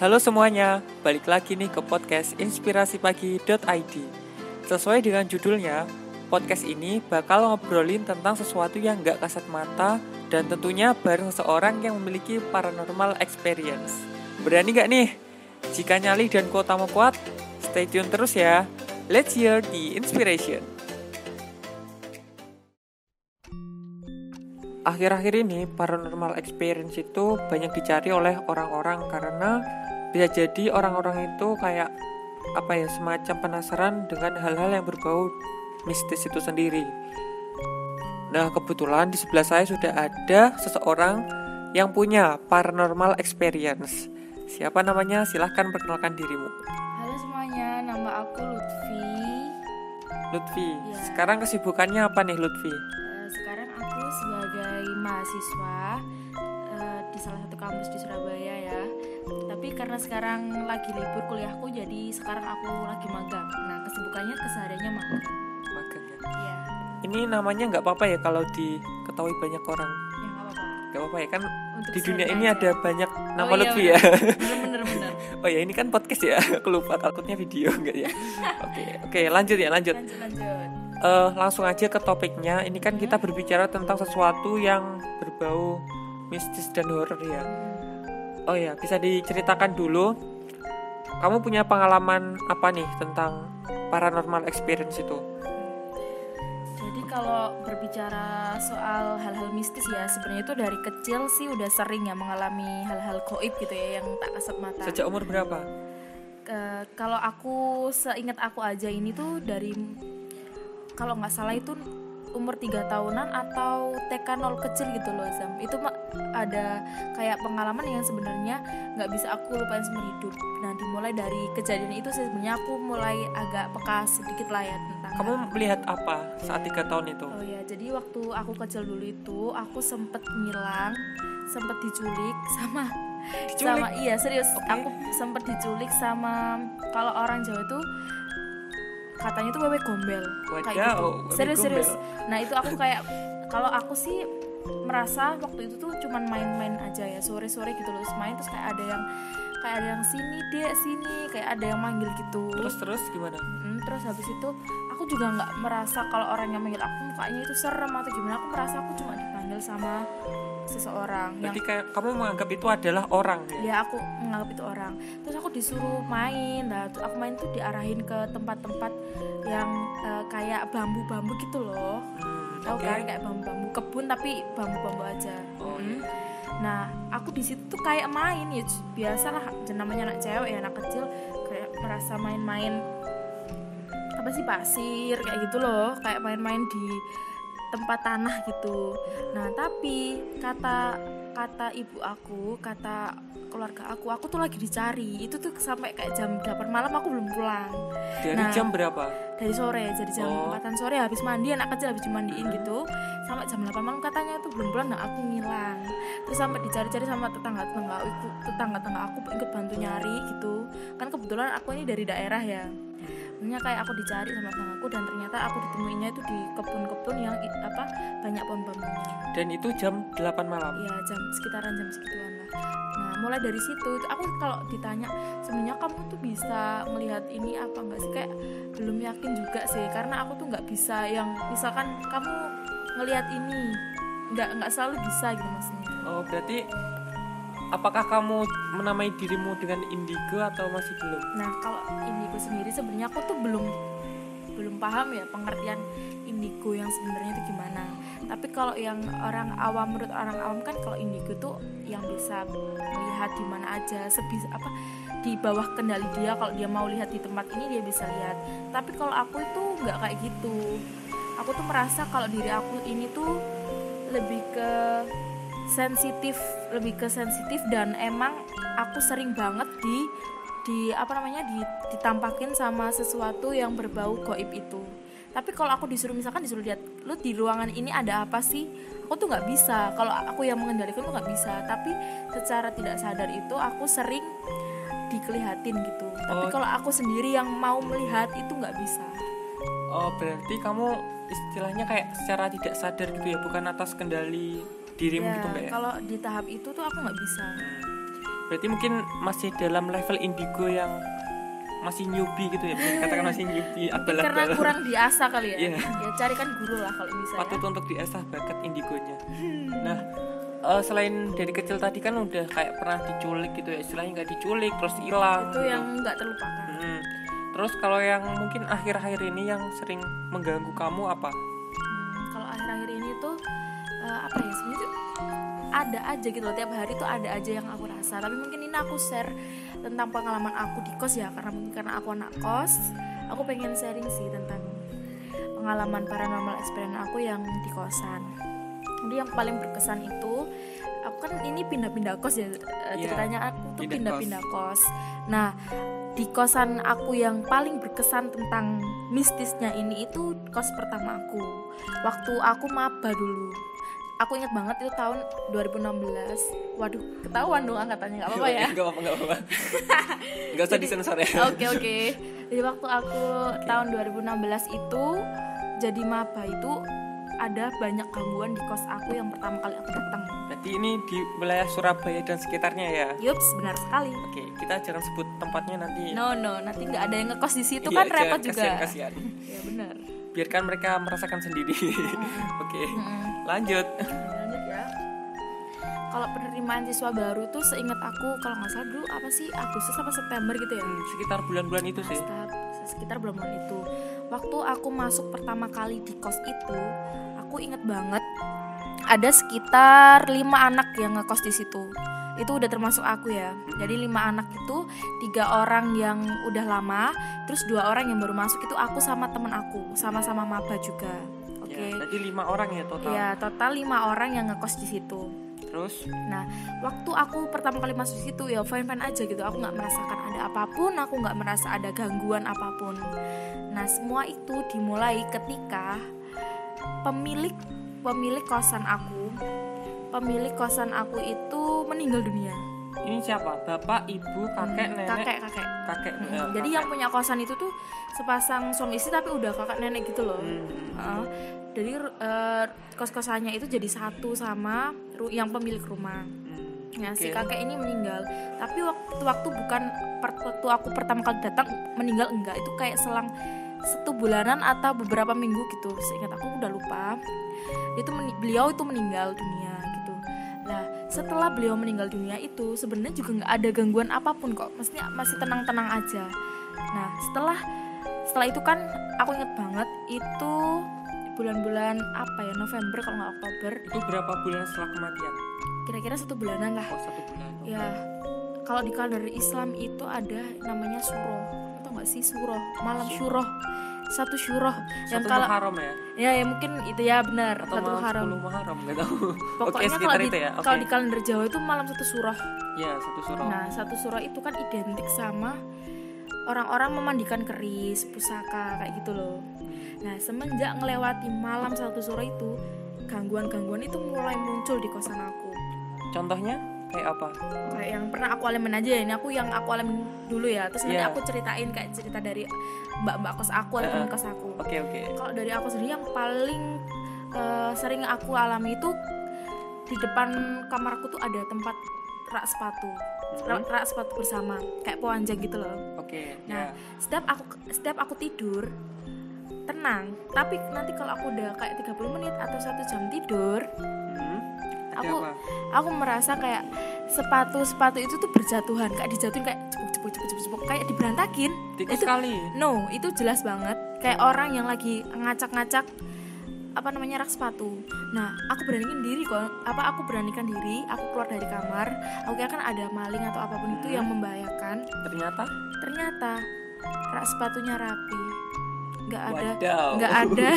Halo semuanya, balik lagi nih ke podcast inspirasipagi.id. Sesuai dengan judulnya, podcast ini bakal ngobrolin tentang sesuatu yang gak kasat mata dan tentunya bareng seseorang yang memiliki paranormal experience. Berani gak nih? Jika nyali dan kuota mau kuat, stay tune terus ya. Let's hear the inspiration. Akhir-akhir ini paranormal experience itu banyak dicari oleh orang-orang karena bisa jadi orang-orang itu kayak apa ya semacam penasaran dengan hal-hal yang berbau mistis itu sendiri. Nah kebetulan di sebelah saya sudah ada seseorang yang punya paranormal experience. Siapa namanya? Silahkan perkenalkan dirimu. Halo semuanya, nama aku Lutfi. Lutfi. Ya. Sekarang kesibukannya apa nih Lutfi? Eh, sekarang aku sebagai mahasiswa eh, di salah satu kampus di Surabaya ya. Tapi karena sekarang lagi libur kuliahku, jadi sekarang aku lagi magang. Nah kesibukannya kesehariannya magang. Magang ya. Iya, Ini namanya nggak apa-apa ya kalau diketahui banyak orang. ya nggak apa-apa. Nggak apa-apa ya kan Untuk di dunia ini aja. ada banyak nama Oh, iya, benar. ya. Bener bener bener. Oh ya ini kan podcast ya, aku lupa takutnya video enggak ya. Oke oke lanjut ya lanjut. Lanjut lanjut. Eh, langsung aja ke topiknya. Ini kan kita berbicara tentang sesuatu yang berbau mistis dan horor ya. Oh ya bisa diceritakan dulu. Kamu punya pengalaman apa nih tentang paranormal experience itu? Jadi kalau berbicara soal hal-hal mistis ya sebenarnya itu dari kecil sih udah sering ya mengalami hal-hal goib gitu ya yang tak kasat mata. Sejak umur berapa? Ke- kalau aku seingat aku aja ini tuh dari kalau nggak salah itu umur 3 tahunan atau TK 0 kecil gitu loh Zam itu ada kayak pengalaman yang sebenarnya nggak bisa aku lupain seumur hidup nah dimulai dari kejadian itu sih sebenarnya aku mulai agak peka sedikit lah ya tentang Kamu melihat apa saat tiga tahun itu? Oh ya, jadi waktu aku kecil dulu itu aku sempet ngilang, sempet diculik sama Diculik? sama iya serius, Oke. aku sempet diculik sama kalau orang Jawa itu katanya tuh wewe gombel kayak Wadaw, gitu. wewe Serius. Nah, itu aku kayak kalau aku sih merasa waktu itu tuh cuman main-main aja ya sore-sore gitu loh main terus kayak ada yang kayak ada yang sini dek sini kayak ada yang manggil gitu Terus terus gimana? Mm, terus habis itu aku juga nggak merasa kalau orang yang manggil aku mukanya itu serem atau gimana aku merasa aku cuma dipanggil sama seseorang yang Berarti kayak kamu menganggap itu adalah orang ya? ya aku menganggap itu orang terus aku disuruh main nah terus aku main tuh diarahin ke tempat-tempat yang eh, kayak bambu-bambu gitu loh Hmm, tahu oke. kan kayak bambu-bambu kebun tapi bambu-bambu aja Oh, Mm. iya. nah aku di situ tuh kayak main ya biasalah namanya anak cewek ya anak kecil kayak merasa main-main apa sih pasir kayak gitu loh kayak main-main di tempat tanah gitu nah tapi kata kata ibu aku kata keluarga aku aku tuh lagi dicari itu tuh sampai kayak jam 8 malam aku belum pulang Dari Nah. jam berapa? dari sore jadi jam Oh. 4 sore habis mandi anak kecil habis dimandiin gitu sampai jam 8 malam katanya itu belum pulang nah aku ngilang. Terus sampai dicari-cari sama tetangga-tetangga aku tetangga-tetangga aku ikut bantu nyari gitu. Kan kebetulan aku ini dari daerah ya. Makanya kayak aku dicari sama tetanggaku dan ternyata aku ditemuinya itu di kebun-kebun yang apa banyak pohon bambunya Dan itu jam 8 malam. ya jam sekitaran jam segituan lah. Nah mulai dari situ itu aku kalau ditanya sebenarnya kamu tuh bisa melihat ini apa enggak sih? Kayak belum yakin juga sih karena aku tuh nggak bisa yang misalkan kamu ngelihat ini. Nggak nggak selalu bisa gitu maksudnya. Oh, berarti apakah kamu menamai dirimu dengan indigo atau masih belum? nah kalau indigo sendiri sebenarnya aku tuh belum belum paham ya pengertian indigo yang sebenarnya itu gimana. Tapi kalau yang orang awam menurut orang awam kan kalau indigo tuh yang bisa melihat di mana aja sebisa apa di bawah kendali dia. Kalau dia mau lihat di tempat ini dia bisa lihat. Tapi kalau aku itu nggak kayak gitu aku tuh merasa kalau diri aku ini tuh lebih ke sensitif lebih ke sensitif dan emang aku sering banget di di apa namanya di, ditampakin sama sesuatu yang berbau goib itu. Tapi kalau aku disuruh misalkan disuruh lihat lu di ruangan ini ada apa sih? Aku tuh nggak bisa. Kalau aku yang mengendalikan tuh nggak bisa. Tapi secara tidak sadar itu aku sering dikelihatin gitu. Tapi Oh. kalau aku sendiri yang mau melihat itu nggak bisa. Oh, berarti kamu istilahnya kayak secara tidak sadar gitu ya, bukan atas kendali dirimu ya gitu enggak ya? kalau di tahap itu tuh aku nggak bisa berarti mungkin masih dalam level indigo yang masih newbie gitu ya katakan masih newbie abal karena abal kurang diasah kali ya Iya. ya carikan guru lah kalau bisa ya. patut untuk diasah bakat indigonya nah eh, selain dari kecil tadi kan udah kayak pernah diculik gitu ya istilahnya nggak diculik terus hilang itu yang nggak terlupakan Mm. Terus kalau yang mungkin akhir-akhir ini yang sering mengganggu kamu apa? Hmm, kalau akhir-akhir ini tuh eh, apa ya sebenarnya ada aja gitu loh. Tiap hari tuh ada aja yang aku rasa. Tapi mungkin ini aku share tentang pengalaman aku di kos ya. Karena mungkin karena aku anak kos aku pengen sharing sih tentang pengalaman paranormal experience aku yang di kosan. Jadi yang paling berkesan itu aku kan ini pindah-pindah kos ya eh, Iya, ceritanya aku tuh pindah pindah-pindah kos. Nah di kosan aku yang paling berkesan tentang mistisnya ini itu kos pertama aku. Waktu aku maba dulu. Aku ingat banget itu tahun 2016 waduh ketahuan dong angkatannya nggak apa-apa ya. Nggak apa nggak apa nggak usah disensor ya. Oke oke. Jadi waktu aku tahun 2016 itu jadi maba itu ada banyak gangguan di kos aku yang pertama kali aku datang. berarti ini di wilayah Surabaya dan sekitarnya ya Yups, benar sekali. oke kita jangan sebut tempatnya nanti No no, nanti nggak ada yang ngekos di situ Iya, kan jangan, repot juga. kasihan, kasihan. Ya benar. biarkan mereka merasakan sendiri oke Mm-mm. lanjut Lanjut ya. Kalau penerimaan siswa baru tuh seingat aku kalau nggak salah dulu apa sih Agustus apa September gitu ya. Hmm, sekitar bulan-bulan itu sih sekitar bulan-bulan itu. Waktu aku masuk pertama kali di kos itu, aku inget banget ada sekitar lima anak yang ngekos di situ. Itu udah termasuk aku ya. Jadi lima anak itu tiga orang yang udah lama, terus dua orang yang baru masuk itu aku sama temen aku, sama-sama maba juga. Oke. ya, berarti lima orang ya total Ya total lima orang yang ngekos di situ. terus Nah, waktu aku pertama kali masuk di situ ya fine fine aja gitu. Aku nggak merasakan ada apa pun, aku nggak merasa ada gangguan apa pun. Nah, semua itu dimulai ketika pemilik pemilik kosan aku, pemilik kosan aku itu meninggal dunia. ini siapa bapak ibu kakek Hmm, nenek kakek kakek. kakek Mm, eh, Jadi kakek. yang punya kosan itu tuh sepasang suami istri tapi udah kakak nenek gitu loh. Hmm. Heeh. jadi eh, kos-kosannya itu jadi satu sama ru- yang pemilik rumah. Hmm, Nah, si oke. kakek ini meninggal. Tapi waktu waktu bukan per- waktu aku pertama kali datang meninggal enggak, itu kayak selang satu bulanan atau beberapa minggu gitu. Seingat aku udah lupa. Itu beliau itu meninggal dunia gitu. Nah, setelah beliau meninggal dunia itu sebenarnya juga nggak ada gangguan apa pun kok. Maksudnya masih tenang-tenang aja. Nah, setelah setelah itu kan aku inget banget itu bulan-bulan apa ya November kalau nggak Oktober itu berapa bulan setelah kematian kira-kira satu bulanan lah oh satu bulan oke. Ya, kalau di kalender Islam itu ada namanya suroh. Nggak sih suroh? Malam syuroh. Satu syuroh. Yang kalau Muharram ya ya, ya mungkin itu ya benar. atau Satu malam haram. 10 Muharram nggak tahu Pokoknya kalau sekitar di, ya oke kalau di kalender Jawa itu malam satu suroh. ya satu surau Nah, satu suroh itu kan identik sama orang-orang memandikan keris, pusaka kayak gitu loh. Nah, semenjak ngelewati malam satu suroh itu, gangguan-gangguan itu mulai muncul di kosan aku. contohnya kayak apa? Kayak yang pernah aku alamin aja ya ini aku yang aku alamin dulu ya. Terus nanti Iya. aku ceritain kayak cerita dari mbak-mbak kos aku atau teman Heeh. kos aku. Oke oke. Kalau dari aku sendiri yang paling eh, sering aku alami itu di depan kamarku tuh ada tempat rak sepatu. Rak, rak sepatu bersama kayak pewanjang gitu loh. Oke Nah, ya. setiap aku setiap aku tidur tenang. Tapi nanti kalau aku udah kayak 30 menit atau satu jam tidur Hmm, ada aku- apa? aku merasa kayak sepatu sepatu itu tuh berjatuhan kayak dijatuhin kayak cepuk cepuk cepuk cepuk, cepuk kayak diberantakin. Tikus itu sekali no itu jelas banget. Kayak orang yang lagi ngacak-ngacak apa namanya rak sepatu. Nah aku beranikan diri kok. Apa aku beranikan diri aku keluar dari kamar. Aku kira kan ada maling atau apa pun itu Hmm. yang membahayakan. Ternyata? Ternyata rak sepatunya rapi nggak ada nggak ada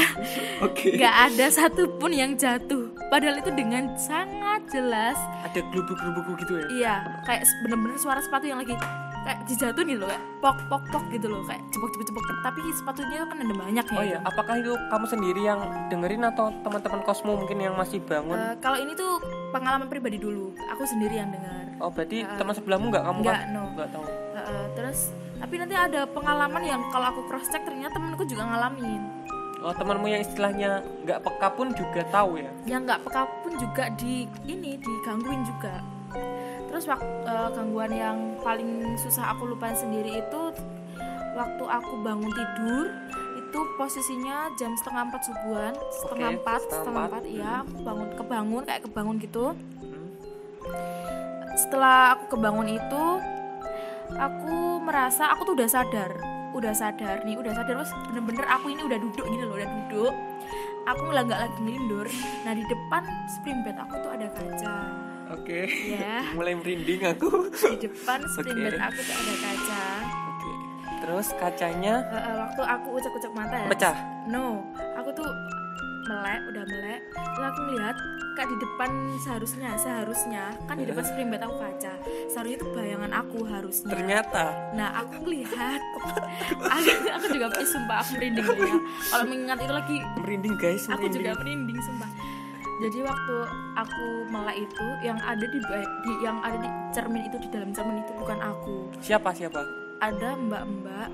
nggak ada satupun yang jatuh padahal itu dengan sangat jelas ada gelubuk-gelubuk gitu ya Iya, kayak bener-bener suara sepatu yang lagi kayak dijatuhin gitu loh, kayak pok pok pok gitu loh, kayak cepok cepok cepok. Tapi sepatunya kan ada banyak ya. Oh iya, apakah itu kamu sendiri yang dengerin atau teman-teman kosmo mungkin yang masih bangun? Eh, kalau ini tuh pengalaman pribadi dulu, aku sendiri yang dengar. oh berarti eh, teman sebelahmu nggak kamu Enggak, kan? no. Nggak tahu. Eh, eh, terus tapi nanti ada pengalaman yang kalau aku cross check ternyata temenku juga ngalamin. Oh temanmu yang istilahnya nggak peka pun juga tahu ya? Yang nggak peka pun juga di ini digangguin juga. terus waktu gangguan yang paling susah aku lupain sendiri itu waktu aku bangun tidur itu posisinya jam setengah empat subuhan setengah Oke, empat setengah setengah empat. empat iya aku bangun kebangun kayak kebangun gitu Hmm. setelah aku kebangun itu aku merasa aku tuh udah sadar. Udah sadar nih udah sadar. Terus bener-bener aku ini udah duduk gini loh udah duduk. Aku nggak nggak lagi ngelindur. Nah di depan spring bed aku tuh ada kaca. Oke. Ya mulai merinding aku. Di depan spring Oke. bed aku tuh ada kaca. Oke. Terus kacanya? Eh, eh, waktu aku ucek-ucek mata ya. Pecah? No. Aku tuh melek udah melek. Lalu aku ngeliat kayak di depan seharusnya seharusnya. Kan di depan spring bed aku kaca seharusnya itu bayangan aku harusnya. Ternyata? Nah aku ngeliat. Aku, aku juga sumpah aku merinding ya. Kalau mengingat itu lagi merinding guys aku merinding juga merinding. sumpah. Jadi waktu aku melek itu yang ada di, di yang ada di cermin itu di dalam cermin itu bukan aku. Siapa siapa? Ada mbak-mbak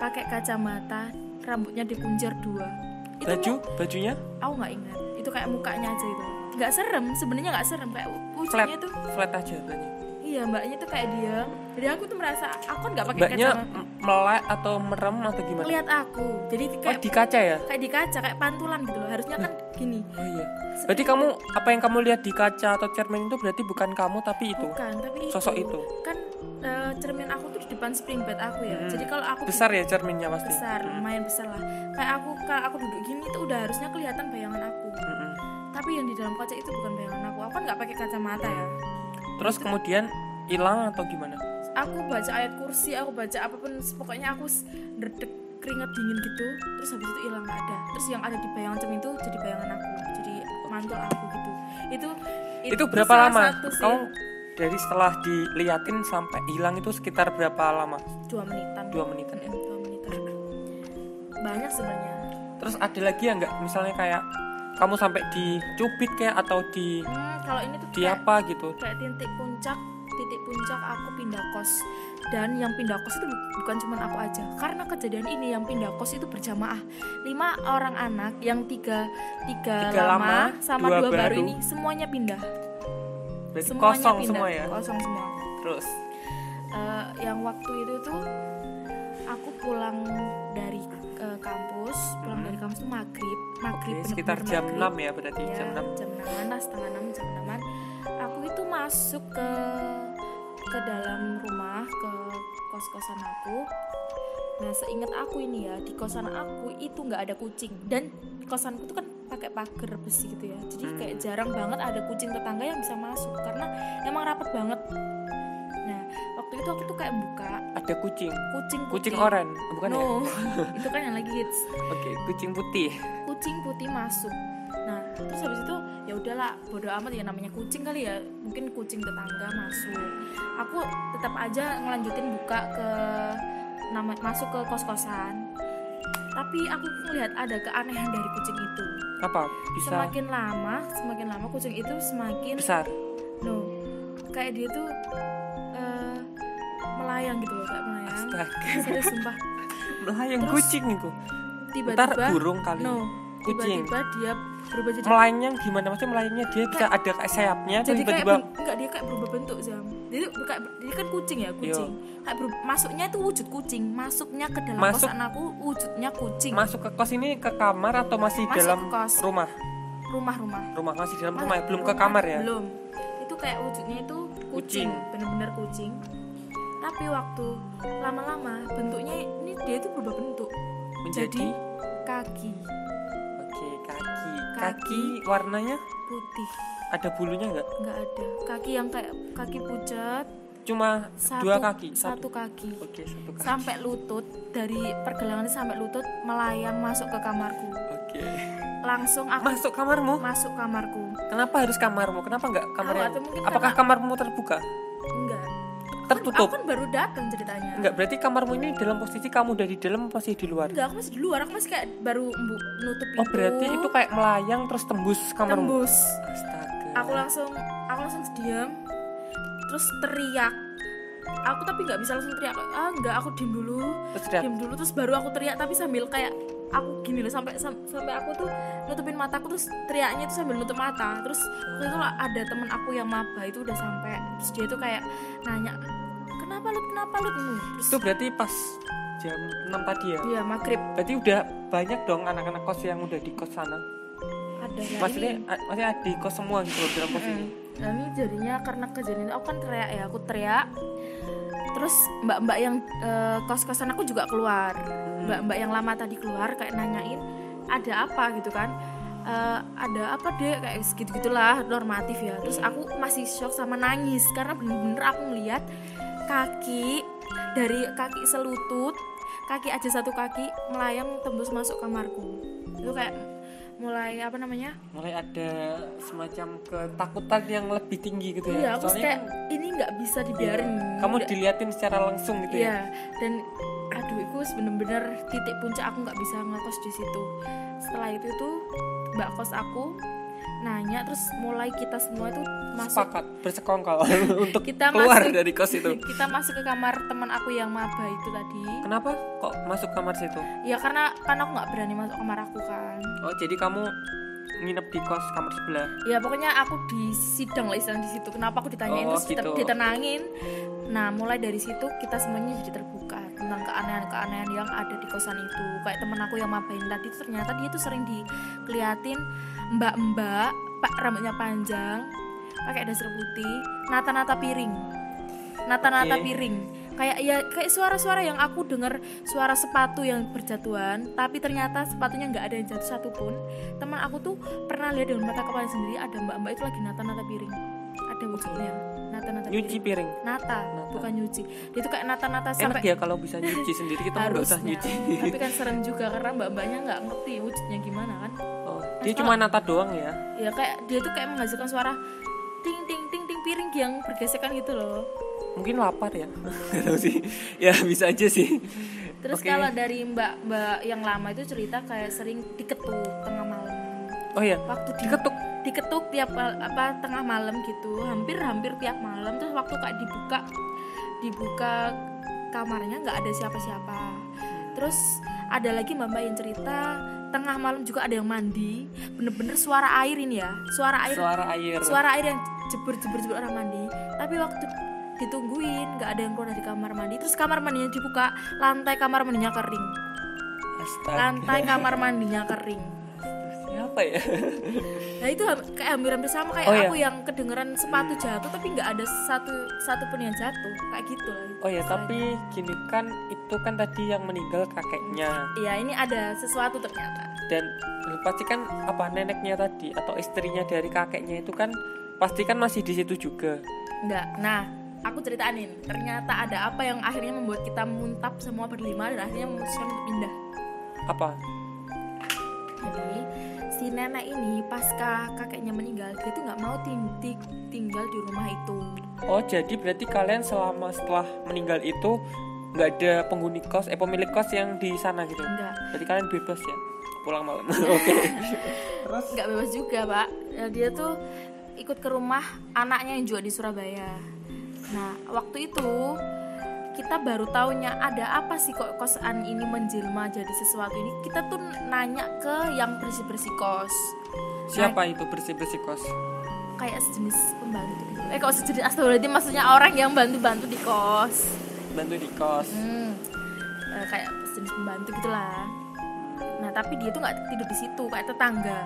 pakai kacamata rambutnya dikuncir dua itu baju? bajunya? Aku nggak ingat. Itu kayak mukanya aja itu. Nggak serem sebenarnya nggak serem. Kayak ujungnya tuh flat aja berarti iya mbaknya tuh kayak diam. Jadi aku tuh merasa aku nggak pakai mbaknya kacamata melek atau merem atau gimana? Lihat aku. Jadi oh kayak di kaca ya? Kayak di kaca kayak pantulan gitu loh. Harusnya kan gini. Oh iya. Berarti kamu apa yang kamu lihat di kaca atau cermin itu berarti bukan kamu tapi itu? Bukan tapi itu. sosok itu? Kan eh, cermin aku tuh di depan spring bed aku ya. Hmm. jadi kalau aku besar ya cerminnya pasti? Besar lumayan besar lah. Kayak aku kalau aku duduk gini tuh udah harusnya kelihatan bayangan aku. Mm, mm. tapi yang di dalam kaca itu bukan bayangan aku. Aku kan nggak pakai kacamata ya. Terus kemudian hilang atau gimana? Aku baca ayat kursi aku baca apa pun pokoknya aku derdek keringat dingin gitu. Terus habis itu hilang nggak ada. Terus yang ada di bayangan cermin itu jadi bayangan aku. Jadi mantul aku gitu. Itu itu berapa salah lama? kamu dari setelah diliatin sampai hilang itu sekitar berapa lama? Dua menitan. Dua menitan ya? Dua menitan. Banyak sebenarnya. Terus ada lagi ya nggak? Misalnya kayak kamu sampai dicubit kayak atau di hmm, kalau ini tuh di kayak, apa gitu? kayak titik puncak titik puncak aku pindah kos. Dan yang pindah kos itu bu- bukan cuma aku aja. Karena kejadian ini yang pindah kos itu berjamaah. Lima orang anak yang tiga tiga, Tiga lama, lama, sama dua dua, baru. baru. ini semuanya pindah berarti semuanya kosong pindah. semua ya kosong semua terus Eh, yang waktu itu tuh aku pulang dari eh, kampus pulang Hmm. dari kampus tuh maghrib maghrib Oke, sekitar jam maghrib. 6 ya berarti ya, jam 6 jam 6 lah setengah 6 jam 6 aku itu masuk ke ke dalam rumah ke kos-kosan aku nah seingat aku ini ya di kosan aku itu nggak ada kucing. Dan kosanku tuh kan pakai pagar besi gitu ya. Jadi Hmm. kayak jarang banget ada kucing tetangga yang bisa masuk karena emang rapat banget. Nah waktu itu aku tuh kayak buka. Ada kucing? Kucing putih. kucing oren? Bukan ya? no itu kan yang lagi hits. Oke kucing putih. Kucing putih masuk. Nah terus habis itu ya udahlah bodo amat ya namanya kucing kali ya. Mungkin kucing tetangga masuk. Aku tetap aja ngelanjutin buka ke nama masuk ke kos kosan tapi aku ngelihat ada keanehan dari kucing itu. Apa? Bisa? Semakin lama semakin lama kucing itu semakin besar? No. Kayak dia tuh eh, melayang gitu loh kayak melayang. Astaga. Serius sumpah. Melayang Terus- kucing itu? Tiba-tiba burung kali. No kucing. tiba-tiba dia berubah jadi melayangnya gimana? Maksudnya melayangnya dia bisa ada kayak sayapnya jadi kayak tiba-tiba ber- enggak dia kayak berubah bentuk zam. Jadi kayak dia kan kucing ya kucing. Kayak berubah, masuknya itu wujud kucing. Masuknya ke dalam Masuk- kosan aku wujudnya kucing. Masuk ke kos ini ke kamar atau masih Masuk dalam ke kos. rumah? Rumah-rumah rumah. Masih dalam rumah ya? belum ke rumah- kamar ya? Belum. Itu kayak wujudnya itu Kucing. kucing. bener-bener kucing. Tapi waktu lama-lama bentuknya ini dia itu berubah bentuk. Menjadi? Jadi kaki kaki warnanya? putih. Ada bulunya nggak? Nggak ada. Kaki yang kayak kaki pucat cuma satu dua kaki? satu kaki. Oke satu kaki. Sampai lutut. Dari pergelangan sampai lutut melayang masuk ke kamarku. Oke. Langsung aku masuk kamarmu? Masuk kamarku. Kenapa harus kamarmu? Kenapa nggak kamar Tahu, yang atau mungkin apakah karena- kamarmu terbuka? Enggak tertutup. Aku kan baru datang ceritanya. Enggak, berarti kamarmu ini dalam posisi kamu dari dalam masih di luar. enggak aku masih di luar. Aku masih kayak baru nutup Oh, berarti itu kayak melayang terus tembus kamarmu. tembus. Astaga. aku langsung aku langsung diam terus teriak. Aku tapi nggak bisa langsung teriak. Ah enggak aku diem dulu. Terus teriak, diem dulu terus baru aku teriak tapi sambil kayak aku gini loh sampai sam- sampai aku tuh nutupin mataku terus teriaknya tuh sambil nutup mata. Terus waktu itu ada temen aku yang maba itu udah sampai terus dia tuh kayak nanya kenapa lu kenapa lu terus itu berarti pas jam 6 tadi ya? Ya maghrib. Berarti udah banyak dong anak-anak kos yang udah di kos sana? Ada ya maksudnya ini- maksudnya di kos semua gitu loh dalam kos ini. Nah, ini jadinya karena kejadian itu aku kan teriak ya aku teriak. Terus mbak-mbak yang eh, kos-kosan aku juga keluar mbak-mbak yang lama tadi keluar kayak nanyain ada apa? gitu kan. Eh, ada apa deh kayak segitu gitulah normatif ya. Terus aku masih shock sama nangis karena bener-bener aku ngeliat kaki dari kaki selutut kaki aja satu kaki melayang tembus masuk kamarku. Itu kayak mulai apa namanya? Mulai ada semacam ketakutan yang lebih tinggi gitu Iya, ya aku soalnya kayak ini nggak bisa dibiarin. kamu Nggak- diliatin secara langsung gitu Iya, ya dan itu bener-bener titik puncak aku nggak bisa ngekos di situ. Setelah itu tuh mbak kos aku nanya terus mulai kita semua itu masuk sepakat bersekongkol untuk Kita keluar masuk- dari kos itu. Kita masuk ke kamar teman aku yang maba itu tadi. Kenapa kok masuk kamar situ? Ya karena karena aku nggak berani masuk kamar aku kan. Oh jadi kamu nginep di kos kamar sebelah? Ya pokoknya aku di sidang lah istilahnya di situ. Kenapa aku ditanyain Oh, terus gitu. ditenangin. Nah mulai dari situ kita semuanya jadi terbuka tentang keanehan-keanehan yang ada di kosan itu. Kayak temen aku yang mabain tadi tuh ternyata dia tuh sering dikeliatin mbak-mbak pak rambutnya panjang pakai dasar putih nata-nata piring. Nata-nata Oke. piring. Kayak ya kayak suara-suara yang aku dengar suara sepatu yang berjatuhan tapi ternyata sepatunya nggak ada yang jatuh satupun. Teman aku tuh pernah lihat dengan mata kepala sendiri ada mbak-mbak itu lagi nata-nata piring. Ada wujudnya nata-nata nyuci piring. Nata, Nata. bukan nyuci. Dia tuh kayak nata-nata enak sampai ya kalau bisa nyuci sendiri kita nggak usah nyuci. Tapi kan serem juga karena mbak-mbaknya nggak ngerti wujudnya gimana kan. Oh, dia cuma nata doang ya? Ya kayak dia tuh kayak menghasilkan suara ting ting ting ting piring yang bergesekan gitu loh. Mungkin lapar ya? Nggak tahu sih. Ya bisa aja sih. Terus Oke. kalau dari mbak-mbak yang lama itu cerita kayak sering diketuk tengah malam. Oh ya Waktu di- diketuk. diketuk tiap apa tengah malam gitu, hampir-hampir tiap malam. Terus waktu kayak dibuka dibuka kamarnya nggak ada siapa-siapa. Terus ada lagi mbak-mbak yang cerita tengah malam juga ada yang mandi, bener-bener suara air ini ya, suara air suara air. suara air yang jebur jebur jebur orang mandi. Tapi waktu ditungguin nggak ada yang keluar dari kamar mandi. Terus kamar mandinya dibuka. Lantai kamar mandinya kering. Astaga. lantai kamar mandinya kering siapa ya? Nah itu kayak hampir-hampir sama kayak Oh, iya. aku yang kedengeran sepatu jatuh tapi nggak ada satu satu pun yang jatuh. Kayak gitu lah oh ya tapi gini kan itu kan tadi yang meninggal kakeknya. Iya ini ada sesuatu ternyata. Dan pasti kan apa neneknya tadi atau istrinya dari kakeknya itu kan pasti kan masih di situ juga. Nggak. Nah aku ceritain ternyata ada apa yang akhirnya membuat kita muntap semua berlima dan akhirnya memutuskan untuk pindah. Apa? Jadi si nenek ini pasca kakeknya meninggal dia tuh nggak mau ting- ting- tinggal di rumah itu. oh jadi berarti kalian selama setelah meninggal itu nggak ada penghuni kos eh pemilik kos yang di sana gitu? Enggak, berarti kalian bebas ya? Pulang malam. Oke. Terus? Nggak bebas juga pak. Ya, dia tuh ikut ke rumah anaknya yang juga di Surabaya. Nah waktu itu kita baru taunya ada apa sih kok kosan ini menjelma jadi sesuatu ini? Kita tuh nanya ke yang bersih bersih kos. Siapa itu bersih bersih kos? Kayak sejenis pembantu gitu. eh kok sejenis astagfirullahaladzim maksudnya orang yang bantu bantu di kos. Bantu di kos. Hmm, eh, kayak jenis pembantu gitulah. Nah tapi dia tuh nggak tidur di situ kayak tetangga.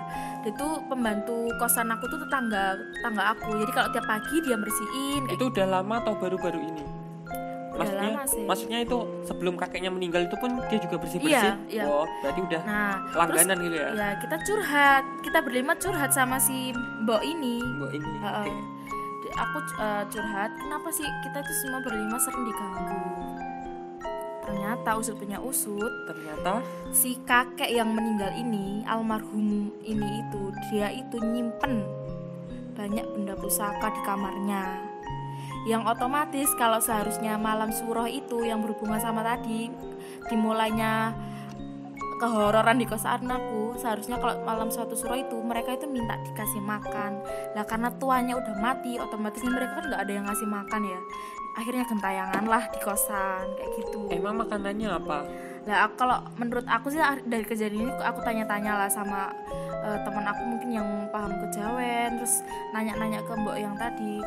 Dia tuh pembantu kosan aku tuh tetangga tetangga aku. Jadi kalau tiap pagi dia bersihin kayak itu udah lama atau baru-baru ini maksudnya lama sih. maksudnya itu sebelum kakeknya meninggal itu pun dia juga bersih bersih Iya, iya. oh berarti udah nah langganan terus, gitu ya? ya kita curhat. Kita berlima curhat sama si mbok ini. Mbak ini Heeh. oke. Di- aku eh, curhat kenapa sih kita tuh semua berlima sering diganggu? Ternyata usut punya usut ternyata? si kakek yang meninggal ini almarhum ini itu dia itu nyimpen banyak benda pusaka di kamarnya yang otomatis kalau seharusnya malam suroh itu yang berhubungan sama tadi dimulainya kehororan di kosan aku seharusnya kalau malam suatu suroh itu mereka itu minta dikasih makan. Lah karena tuanya udah mati otomatis mereka kan nggak ada yang ngasih makan ya. Akhirnya gentayangan lah di kosan kayak gitu. Emang makanannya apa? Aku- kalau menurut aku sih ah, dari kejadian ini aku tanya-tanya lah sama eh, teman aku mungkin yang paham kejawen, terus nanya-nanya ke mbok yang tadi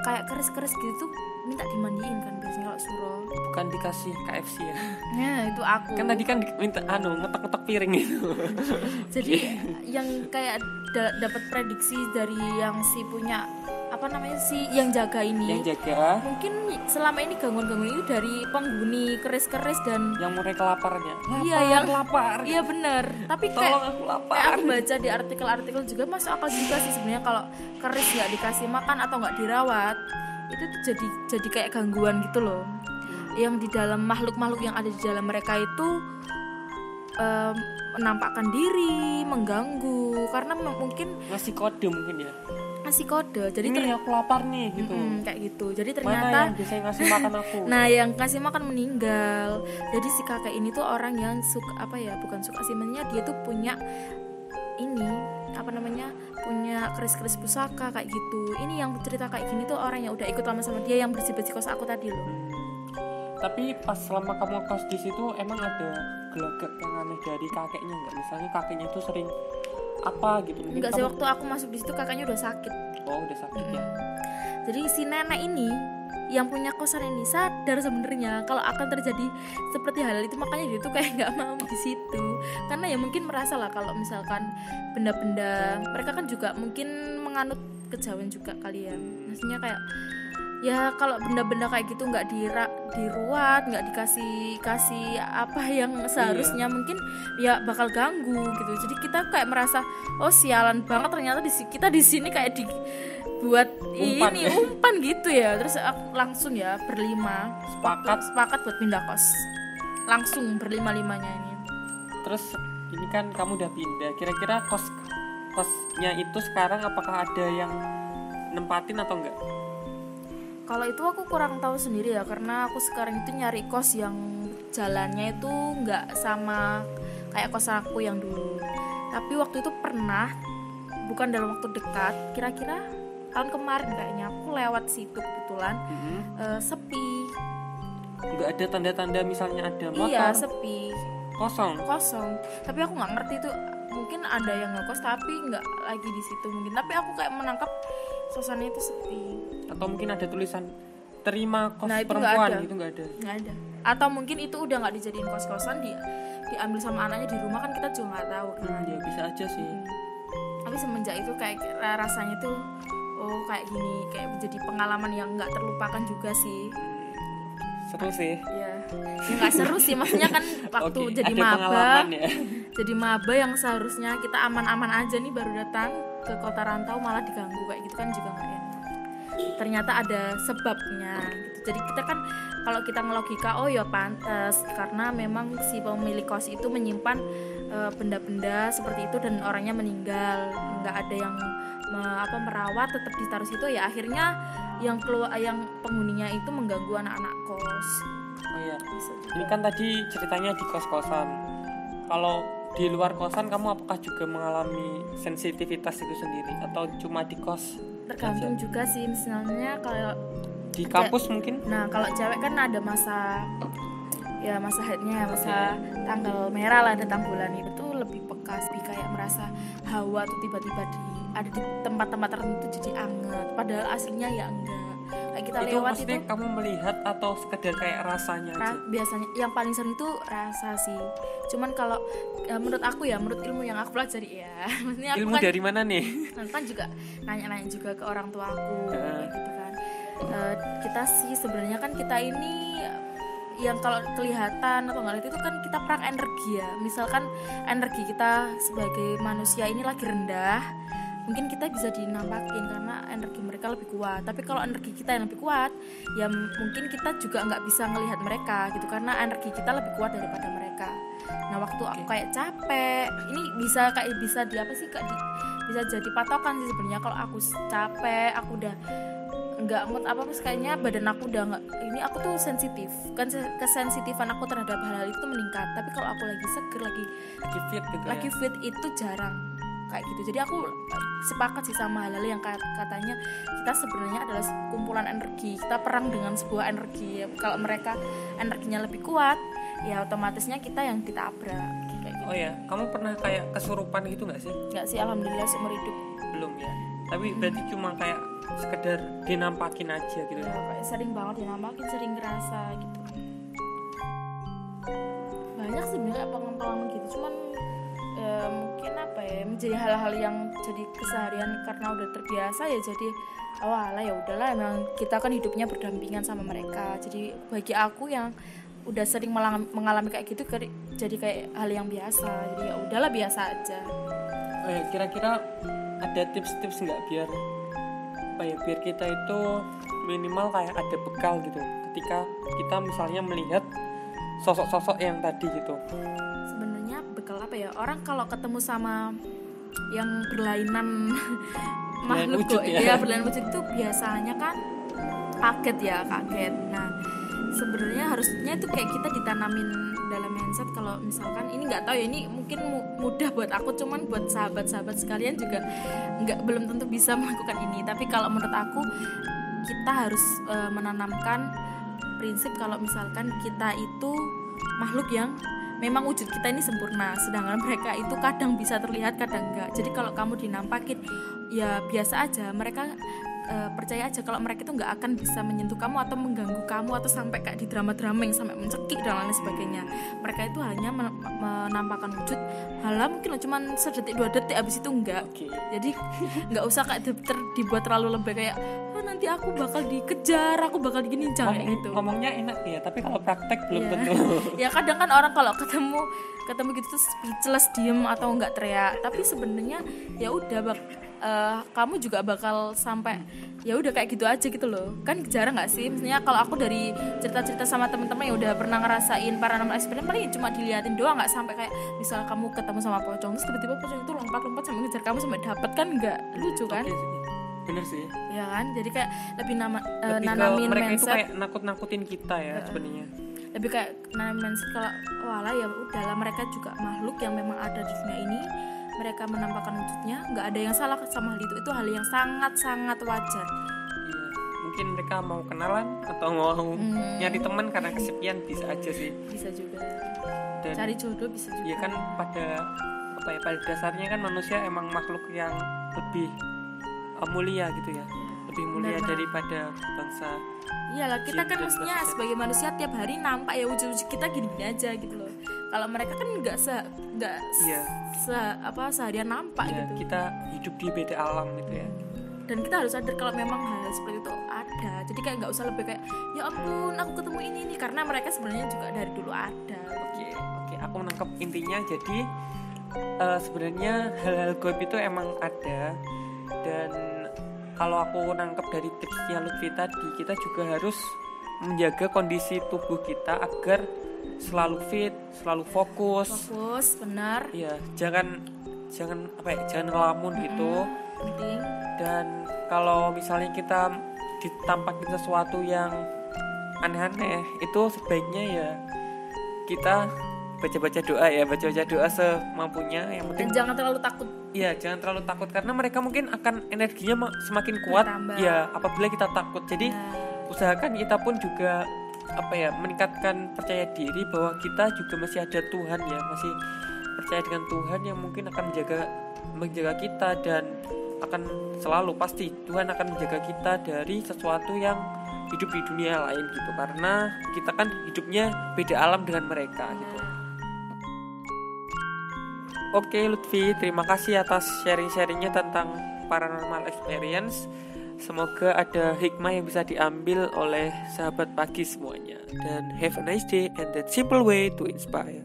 kayak keris-keris gitu tuh minta dimandiin kan biasanya kalau suro. bukan dikasih KFC ya Ya, itu aku. kan tadi kan minta anu ngetok-ngetok piring gitu Jadi yang kayak da- dapat prediksi dari yang si punya apa namanya si yang jaga ini. yang jaga. Mungkin selama ini gangguan-gangguan ini dari penghuni keris-keris dan yang mulai kelaparannya. Iya, yang- lapar. Iya bener Tapi tolong kayak aku Kayak lapar aku baca di artikel-artikel juga masuk akal juga sih sebenarnya kalau keris nggak dikasih makan atau nggak dirawat itu tuh jadi jadi kayak gangguan gitu loh. Yang di dalam makhluk-makhluk yang ada di dalam mereka itu em, menampakkan diri mengganggu karena mungkin ngasih kode mungkin ya ngasih kode jadi ini ter- aku lapar nih gitu Mm, kayak gitu jadi mana ternyata yang biasanya ngasih makan aku Nah, yang kasih makan meninggal. Jadi si kakek ini tuh orang yang suka apa ya? Bukan suka sih, maksudnya dia tuh punya ini apa namanya? punya keris-keris pusaka kayak gitu. Ini yang cerita kayak gini tuh orang yang udah ikut lama sama dia yang bersih-bersih kos aku tadi loh. tapi pas selama kamu kos di situ emang ada gelagat yang aneh dari kakeknya nggak misalnya kakeknya itu sering apa gitu. Mungkin Enggak sih kamu- waktu aku masuk di situ kakaknya udah sakit. oh udah sakit ya. Jadi si nenek ini yang punya kosan ini sadar sebenarnya kalau akan terjadi seperti hal itu. Makanya dia tuh kayak nggak mau di situ. Karena ya mungkin merasa lah kalau misalkan benda-benda mereka kan juga mungkin menganut kejawen juga kalian maksudnya kayak ya kalau benda-benda kayak gitu nggak dira diruat nggak dikasih kasih apa yang seharusnya mungkin ya bakal ganggu gitu. Jadi kita kayak merasa oh sialan banget ternyata di kita di sini kayak dibuat Umpan ini ya. umpan gitu ya. Terus aku langsung ya berlima. Sepakat. Sepakat buat pindah kos. Langsung berlima limanya ini. Terus ini kan kamu udah pindah. Kira-kira kos kosnya itu sekarang apakah ada yang nempatin atau enggak Kalau itu aku kurang tahu sendiri ya karena aku sekarang itu nyari kos yang jalannya itu nggak sama kayak kos aku yang dulu. Tapi waktu itu pernah bukan dalam waktu dekat, kira-kira tahun kemarin kayaknya aku lewat situ kebetulan eh, sepi. nggak ada tanda-tanda misalnya ada motor Iya sepi, kosong kosong. Tapi aku nggak ngerti itu mungkin ada yang ngekos tapi nggak lagi di situ mungkin. Tapi aku kayak menangkap suasana itu sepi. atau mungkin ada tulisan terima kos Nah, itu perempuan ada. gitu nggak ada? Nggak ada. Atau mungkin itu udah nggak dijadiin kos kosan di diambil sama anaknya di rumah kan kita juga nggak tahu kan. Hmm, ya bisa aja sih. Tapi semenjak itu kayak ra- rasanya tuh oh kayak gini kayak menjadi pengalaman yang nggak terlupakan juga sih seru sih. Ya Ya, nggak seru sih maksudnya kan waktu Oke, jadi maba. ya. Jadi maba yang seharusnya kita aman-aman aja nih baru datang ke kota rantau malah diganggu kayak gitu kan juga nggak enak. Ternyata ada sebabnya gitu. Jadi kita kan kalau kita ngelogika oh ya pantas karena memang si pemilik kos itu menyimpan eh, benda-benda seperti itu dan orangnya meninggal. Nggak ada yang me- apa merawat tetap ditaruh situ ya akhirnya yang keluar yang penghuninya itu mengganggu anak-anak kos. Oh iya ini kan tadi ceritanya di kos-kosan. Kalau di luar kosan kamu apakah juga mengalami sensitivitas itu sendiri? Atau cuma di kos tergantung juga sih misalnya kalau di kampus mungkin? Nah kalau cewek kan ada masa ya masa headnya masa tanggal merah lah datang bulan itu lebih peka lebih kayak merasa hawa tuh tiba-tiba di ada di tempat-tempat tertentu jadi anget padahal aslinya ya enggak. Kayak kita itu lewat itu kamu melihat atau sekedar kayak rasanya aja? ra- biasanya yang paling sering itu rasa sih. Cuman kalau ya, menurut aku ya menurut ilmu yang aku pelajari ya maksudnya aku ilmu kan dari mana nih? Nah, kan juga nanya-nanya juga ke orang tua aku kayak gitu kan. Eh, kita sih sebenarnya kan kita ini yang kalau kelihatan atau nggak itu kan kita perang energi ya. Misalkan energi kita sebagai manusia ini lagi rendah mungkin kita bisa dinampakin karena energi mereka lebih kuat. Tapi kalau energi kita yang lebih kuat ya mungkin kita juga nggak bisa ngelihat mereka gitu karena energi kita lebih kuat daripada mereka. Nah waktu aku kayak capek ini bisa kayak bisa di apa sih kak di, bisa jadi patokan sih sebenarnya. Kalau aku capek aku udah nggak mood apa apa kayaknya badan aku udah nggak ini aku tuh sensitif. Kan se- kesensitifan aku terhadap hal-hal itu meningkat. Tapi kalau aku lagi seger lagi lagi fit gitu lagi ya fit itu jarang kayak gitu. Jadi aku sepakat sih sama hal-hal yang katanya kita sebenarnya adalah kumpulan energi. Kita perang dengan sebuah energi. Kalau mereka energinya lebih kuat ya otomatisnya kita yang ditabrak kayak gitu. oh ya kamu pernah kayak kesurupan gitu nggak sih? Nggak sih alhamdulillah seumur hidup. Belum ya. Tapi berarti cuma kayak sekedar dinampakin aja gitu ya, kayak sering banget dinampakin sering ngerasa gitu. Banyak sih sebenarnya pengalaman gitu. Cuman ya, mungkin apa ya menjadi hal-hal yang jadi keseharian karena udah terbiasa ya jadi awalnya ya udahlah emang kita kan hidupnya berdampingan sama mereka. Jadi bagi aku yang udah sering mengalami kayak gitu jadi kayak hal yang biasa. Jadi ya udahlah biasa aja. Oh ya kira-kira ada tips-tips nggak biar apa ya biar kita itu minimal kayak ada bekal gitu? Ketika kita misalnya melihat sosok-sosok yang tadi gitu. Sebenarnya apa ya orang kalau ketemu sama yang berlainan makhluk kok ya. ya berlainan wujud itu biasanya kan kaget ya kaget nah sebenarnya harusnya itu kayak kita ditanamin dalam mindset kalau misalkan ini nggak tahu ya ini mungkin mudah buat aku cuman buat sahabat-sahabat sekalian juga nggak belum tentu bisa melakukan ini tapi kalau menurut aku kita harus e, menanamkan prinsip kalau misalkan kita itu makhluk yang memang wujud kita ini sempurna sedangkan mereka itu kadang bisa terlihat kadang enggak. Jadi kalau kamu dinampakin ya biasa aja. Mereka e, percaya aja kalau mereka itu nggak akan bisa menyentuh kamu atau mengganggu kamu atau sampai kayak di drama-drama yang sampai mencekik dan lain sebagainya. Mereka itu hanya menampakkan wujud. Halah mungkin cuma sedetik dua detik abis itu enggak. Okay. jadi nggak usah kayak ter, dibuat terlalu lebih kayak nanti aku bakal dikejar aku bakal digini jangan Ngomong, gitu. ngomongnya enak ya tapi kalau praktek belum yeah. tentu. Ya kadang kan orang kalau ketemu ketemu gitu tuh speechless diem atau enggak teriak. Tapi sebenarnya ya udah bak uh, kamu juga bakal sampai ya udah kayak gitu aja gitu loh. Kan jarang nggak sih? Misalnya kalau aku dari cerita-cerita sama teman-teman yang udah pernah ngerasain paranormal experience paling cuma diliatin doang nggak sampai kayak misal kamu ketemu sama pocong terus tiba-tiba pocong itu lompat-lompat sampai ngejar kamu sampai dapat kan nggak lucu kan? Okay bener sih. Ya kan? Jadi kayak lebih nama uh, nanamin mereka mindset. itu kayak nakut-nakutin kita ya uh, sebenarnya. Lebih kayak nanamin mindset kalau wala ya udahlah mereka juga makhluk yang memang ada di dunia ini. Mereka menampakkan wujudnya. Nggak ada yang salah sama hal itu. Itu hal yang sangat sangat wajar. Iya. Mungkin mereka mau kenalan atau mau hmm. nyari teman karena kesepian bisa aja sih. Bisa juga. Dan, cari jodoh bisa juga. iya kan pada apa ya pada dasarnya kan manusia emang makhluk yang lebih mulia gitu ya. Lebih mulia Benar, daripada bangsa iyalah kita kan maksudnya sebagai manusia tiap hari nampak ya wujud-wujud kita gini-gini aja gitu loh. Kalau mereka kan nggak se nggak iya. se apa seharian nampak iya, gitu. kita hidup di beda alam gitu ya. Dan kita harus sadar kalau memang hal, -hal seperti itu ada. Jadi kayak nggak usah lebih kayak ya ampun aku ketemu ini ini karena mereka sebenarnya juga dari dulu ada. Oke oke aku menangkap intinya. Jadi uh, sebenarnya hal-hal goib itu emang ada dan kalau aku nangkep dari tipsnya Lutfi tadi kita juga harus menjaga kondisi tubuh kita agar selalu fit, selalu fokus. Fokus, benar. Iya, jangan jangan apa ya, jangan ngelamun gitu. Penting. Dan kalau misalnya kita ditampakin sesuatu yang aneh-aneh, itu sebaiknya ya kita baca-baca doa ya baca-baca doa semampunya yang penting Dan jangan terlalu takut Iya jangan terlalu takut karena mereka mungkin akan energinya semakin kuat. Bertambah. ya apabila kita takut. Jadi nah. usahakan kita pun juga apa ya meningkatkan percaya diri bahwa kita juga masih ada Tuhan ya. Masih percaya dengan Tuhan yang mungkin akan menjaga menjaga kita dan akan selalu pasti Tuhan akan menjaga kita dari sesuatu yang hidup di dunia lain gitu. Karena kita kan hidupnya beda alam dengan mereka gitu Oke Lutfi, terima kasih atas sharing-sharingnya tentang paranormal experience. Semoga ada hikmah yang bisa diambil oleh sahabat pagi semuanya. Dan have a nice day and that simple way to inspire.